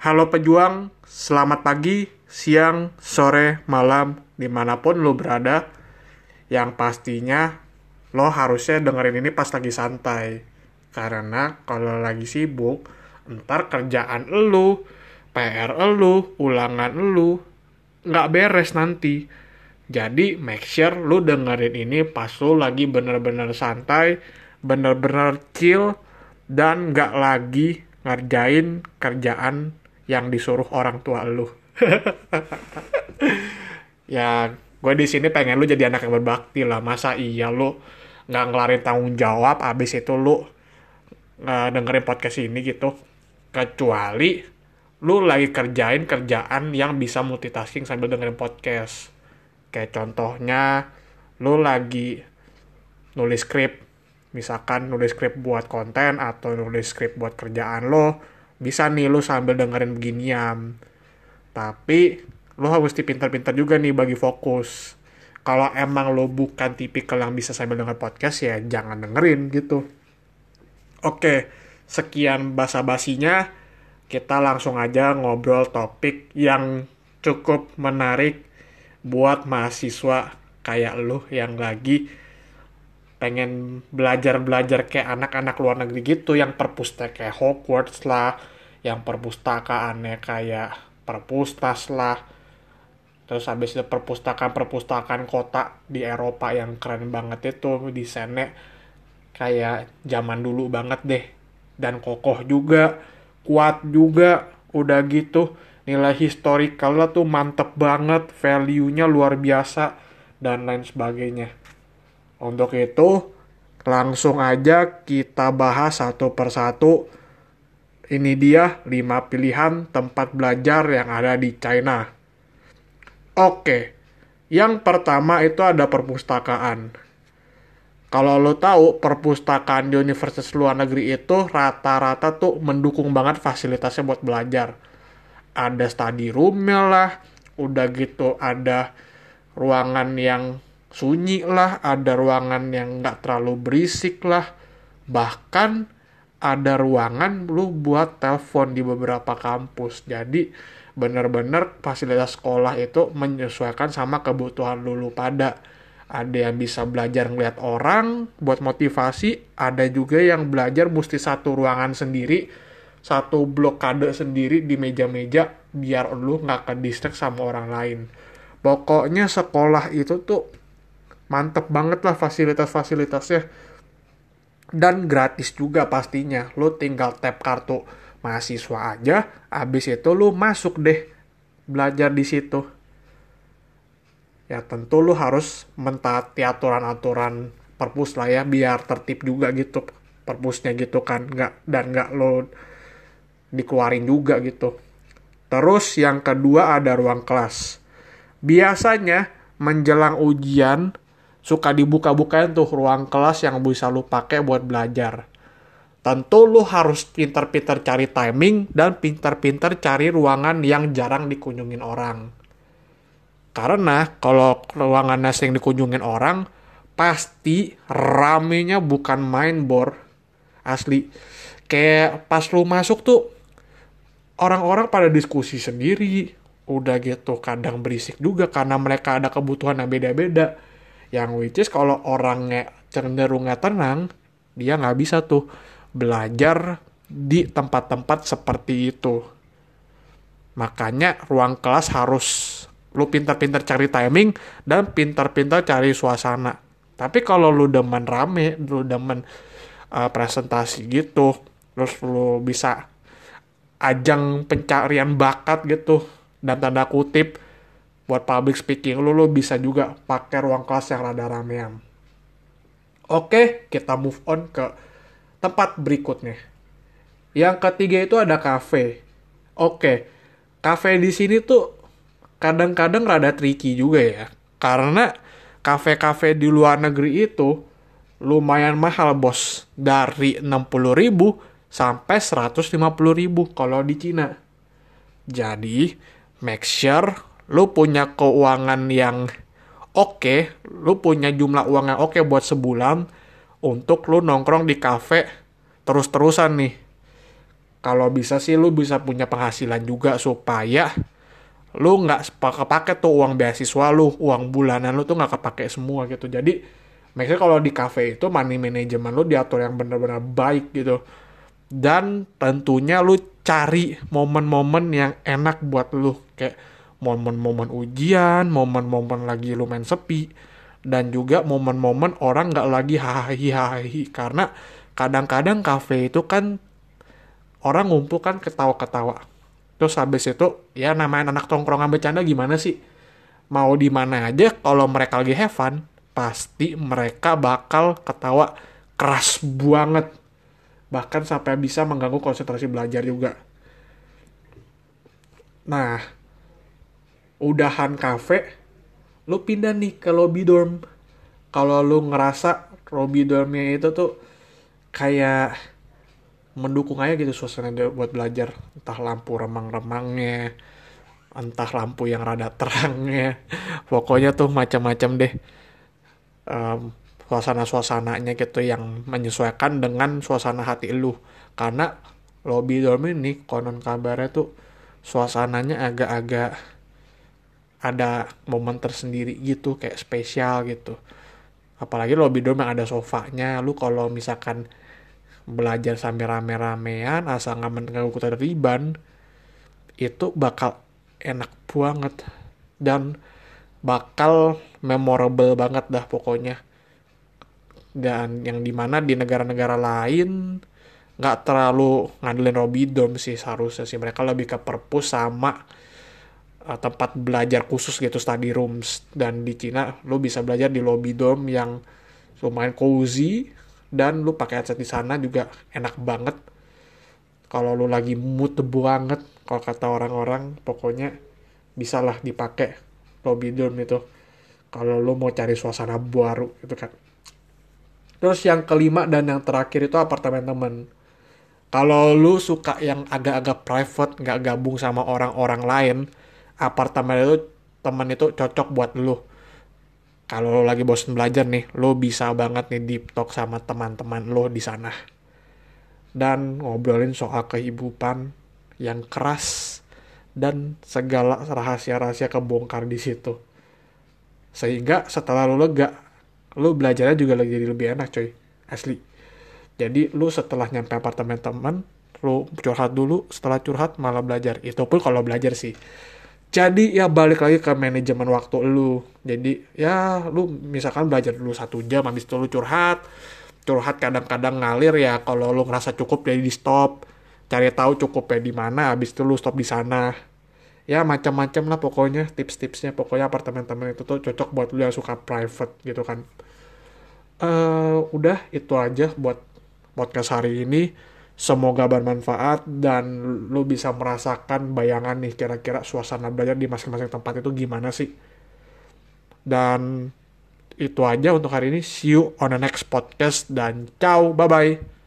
Halo pejuang, selamat pagi, siang, sore, malam, di mana pun lo berada. Yang pastinya lo harusnya dengerin ini pas lagi santai. Karena kalau lagi sibuk, ntar kerjaan lo, PR lo, ulangan lo, nggak beres nanti. Jadi make sure lu dengerin ini pas lu lagi bener-bener santai, bener-bener chill, dan nggak lagi ngerjain kerjaan yang disuruh orang tua lu. ya, gue di sini pengen lu jadi anak yang berbakti lah. Masa iya lu nggak ngelarin tanggung jawab, abis itu lu nggak dengerin podcast ini gitu. Kecuali lu lagi kerjain kerjaan yang bisa multitasking sambil dengerin podcast. Kayak contohnya, lu lagi nulis skrip, misalkan nulis skrip buat konten atau nulis skrip buat kerjaan lo, bisa nih lu sambil dengerin beginian tapi lu harus pintar-pintar juga nih bagi fokus. Kalau emang lo bukan tipikal yang bisa sambil denger podcast ya jangan dengerin gitu. Oke sekian basa-basinya. Kita langsung aja ngobrol topik yang cukup menarik buat mahasiswa kayak lu yang lagi pengen belajar-belajar kayak anak-anak luar negeri gitu yang perpustakaan kayak Hogwarts lah, yang perpustakaannya kayak perpustas lah. Terus habis itu perpustakaan-perpustakaan kota di Eropa yang keren banget itu desainnya kayak zaman dulu banget deh. Dan kokoh juga, kuat juga, udah gitu nilai historikalnya tuh mantep banget, value-nya luar biasa dan lain sebagainya. Untuk itu, langsung aja kita bahas satu persatu. Ini dia 5 pilihan tempat belajar yang ada di China. Oke, yang pertama itu ada perpustakaan. Kalau lo tahu, perpustakaan di universitas luar negeri itu rata-rata tuh mendukung banget fasilitasnya buat belajar. Ada study room-nya lah, udah gitu ada ruangan yang sunyi lah, ada ruangan yang nggak terlalu berisik lah, bahkan ada ruangan lu buat telepon di beberapa kampus. Jadi bener-bener fasilitas sekolah itu menyesuaikan sama kebutuhan lulu pada. Ada yang bisa belajar ngeliat orang buat motivasi, ada juga yang belajar mesti satu ruangan sendiri, satu blokade sendiri di meja-meja biar lu nggak ke sama orang lain. Pokoknya sekolah itu tuh mantep banget lah fasilitas-fasilitasnya. Dan gratis juga pastinya. Lo tinggal tap kartu mahasiswa aja habis itu lo masuk deh belajar di situ. Ya tentu lo harus mentaati aturan-aturan perpus lah ya biar tertib juga gitu perpusnya gitu kan. Nggak dan nggak lo dikeluarin juga gitu. Terus yang kedua ada ruang kelas. Biasanya menjelang ujian suka dibuka-bukain tuh ruang kelas yang bisa lu pakai buat belajar. Tentu lu harus pintar-pintar cari timing dan pintar-pintar cari ruangan yang jarang dikunjungin orang. Karena kalau ruangannya sering dikunjungin orang, pasti ramenya bukan main bor. Asli. Kayak pas lu masuk tuh, orang-orang pada diskusi sendiri. Udah gitu, kadang berisik juga karena mereka ada kebutuhan yang beda-beda yang which is kalau orangnya cenderungnya tenang dia nggak bisa tuh belajar di tempat-tempat seperti itu. Makanya ruang kelas harus lu pintar-pintar cari timing dan pintar-pintar cari suasana. Tapi kalau lu demen rame lu demen uh, presentasi gitu terus lu bisa ajang pencarian bakat gitu dan tanda kutip buat public speaking lu lu bisa juga pakai ruang kelas yang rada ramean. Oke, kita move on ke tempat berikutnya. Yang ketiga itu ada cafe. Oke, cafe di sini tuh kadang-kadang rada tricky juga ya. Karena cafe-cafe di luar negeri itu lumayan mahal bos. Dari 60 ribu sampai 150 ribu kalau di Cina. Jadi, make sure lu punya keuangan yang oke, okay, lu punya jumlah uang yang oke okay buat sebulan untuk lu nongkrong di kafe terus-terusan nih. kalau bisa sih lu bisa punya penghasilan juga supaya lu nggak kepake tuh uang beasiswa lu, uang bulanan lu tuh nggak kepake semua gitu. Jadi, maksudnya kalau di cafe itu money management lu diatur yang benar-benar baik gitu. Dan tentunya lu cari momen-momen yang enak buat lu kayak momen-momen ujian, momen-momen lagi lu main sepi, dan juga momen-momen orang nggak lagi hahaha karena kadang-kadang kafe itu kan orang ngumpul kan ketawa-ketawa. Terus habis itu ya namanya anak tongkrongan bercanda gimana sih? Mau di mana aja kalau mereka lagi have fun pasti mereka bakal ketawa keras banget. Bahkan sampai bisa mengganggu konsentrasi belajar juga. Nah udahan kafe lu pindah nih ke lobby dorm. Kalau lu ngerasa lobby dormnya itu tuh kayak mendukung aja gitu suasana buat belajar. Entah lampu remang-remangnya entah lampu yang rada terangnya. Pokoknya tuh macam-macam deh. Um, suasana-suasananya gitu yang menyesuaikan dengan suasana hati lu. Karena lobby dorm ini konon kabarnya tuh suasananya agak-agak ada momen tersendiri gitu kayak spesial gitu. Apalagi lobby dorm yang ada sofanya lu kalau misalkan belajar sambil rame-ramean asal nggak mengganggu ketertiban itu bakal enak banget. Dan bakal memorable banget dah pokoknya. Dan yang di mana di negara-negara lain nggak terlalu ngandelin Robidom sih seharusnya sih. Mereka lebih ke perpus sama tempat belajar khusus gitu study rooms. Dan di Cina lo bisa belajar di lobby dorm yang lumayan cozy dan lu pakai headset di sana juga enak banget. Kalau lu lagi mood banget kalau kata orang-orang pokoknya bisalah dipakai lobby dorm itu. Kalau lu mau cari suasana baru gitu kan. Terus yang kelima dan yang terakhir itu apartemen temen. Kalau lu suka yang agak-agak private nggak gabung sama orang-orang lain apartemen itu temen itu cocok buat lu kalau lo lagi bosan belajar nih, lo bisa banget nih deep talk sama teman-teman lo di sana. Dan ngobrolin soal kehidupan yang keras dan segala rahasia-rahasia kebongkar di situ. Sehingga setelah lo lega, lo belajarnya juga lagi jadi lebih enak coy. Asli. Jadi lo setelah nyampe apartemen teman, lo curhat dulu, setelah curhat malah belajar. Itu pun kalau belajar sih jadi ya balik lagi ke manajemen waktu lu. Jadi ya lu misalkan belajar dulu satu jam habis itu lu curhat. Curhat kadang-kadang ngalir ya kalau lu ngerasa cukup jadi di stop cari tahu cukup ya di mana habis itu lu stop di sana. Ya macam-macam lah pokoknya tips-tipsnya. Pokoknya apartemen-apartemen itu tuh cocok buat lu yang suka private gitu kan. Uh, udah itu aja buat podcast hari ini Semoga bermanfaat dan lu bisa merasakan bayangan nih kira-kira suasana belajar di masing-masing tempat itu gimana sih. Dan itu aja untuk hari ini. See you on the next podcast dan ciao, bye-bye.